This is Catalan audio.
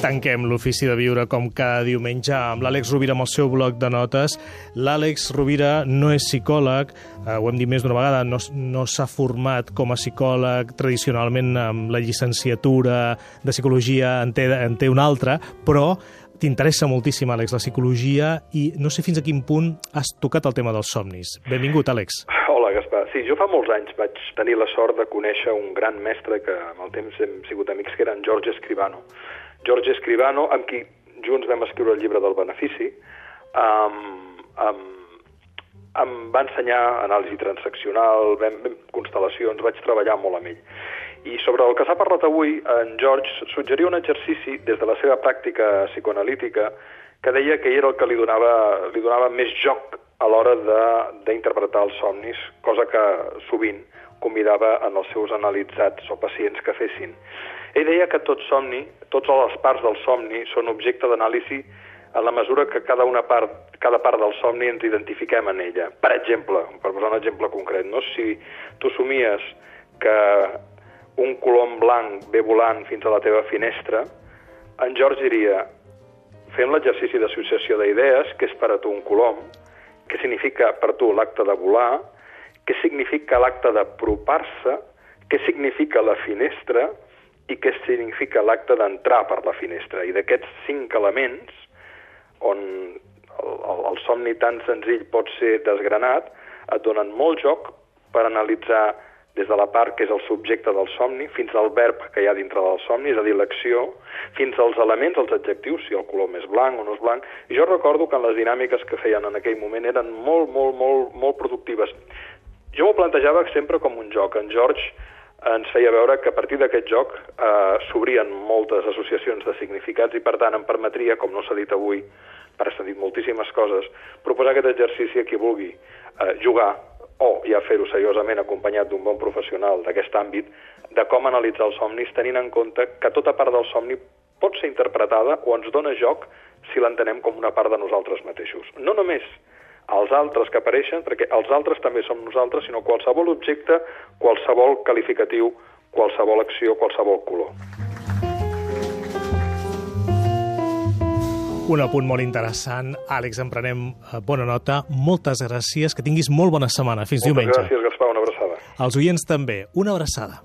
tanquem l'ofici de viure com cada diumenge amb l'Àlex Rovira amb el seu bloc de notes. L'Àlex Rovira no és psicòleg, eh, ho hem dit més d'una vegada, no, no s'ha format com a psicòleg tradicionalment amb la llicenciatura de psicologia en té, en té una altra, però t'interessa moltíssim, Àlex, la psicologia i no sé fins a quin punt has tocat el tema dels somnis. Benvingut, Àlex. Hola, Gaspar. Sí, jo fa molts anys vaig tenir la sort de conèixer un gran mestre que amb el temps hem sigut amics, que era en George Escribano. George Escribano, amb qui junts vam escriure el llibre del benefici, um, um, em va ensenyar anàlisi transaccional, vam, vam constel·lacions, vaig treballar molt amb ell. I sobre el que s'ha parlat avui, en George suggeria un exercici des de la seva pràctica psicoanalítica que deia que era el que li donava, li donava més joc a l'hora d'interpretar els somnis, cosa que sovint convidava en els seus analitzats o pacients que fessin. Ell deia que tot somni, totes les parts del somni són objecte d'anàlisi a la mesura que cada una part, cada part del somni ens identifiquem en ella. Per exemple, per posar un exemple concret, no? si tu somies que un colom blanc ve volant fins a la teva finestra, en George diria, fem l'exercici d'associació d'idees, que és per a tu un colom, què significa per tu l'acte de volar, què significa l'acte d'apropar-se, què significa la finestra? I què significa l'acte d'entrar per la finestra. I d'aquests cinc elements, on el, el, el somni tan senzill pot ser desgranat, et donen molt joc per analitzar des de la part que és el subjecte del somni fins al verb que hi ha dintre del somni, és a dir, l'acció, fins als elements, els adjectius, si el color és blanc o no és blanc. I jo recordo que les dinàmiques que feien en aquell moment eren molt, molt, molt, molt productives. Jo m'ho plantejava sempre com un joc. En George ens feia veure que a partir d'aquest joc eh, s'obrien moltes associacions de significats i, per tant, em permetria, com no s'ha dit avui, per s'ha dit moltíssimes coses, proposar aquest exercici a qui vulgui eh, jugar o ja fer-ho seriosament acompanyat d'un bon professional d'aquest àmbit, de com analitzar els somnis tenint en compte que tota part del somni pot ser interpretada o ens dona joc si l'entenem com una part de nosaltres mateixos. No només els altres que apareixen, perquè els altres també som nosaltres, sinó qualsevol objecte, qualsevol qualificatiu, qualsevol acció, qualsevol color. Un apunt molt interessant. Àlex, en prenem eh, bona nota. Moltes gràcies. Que tinguis molt bona setmana. Fins Moltes diumenge. gràcies, Gaspar. Una abraçada. Els oients també. Una abraçada.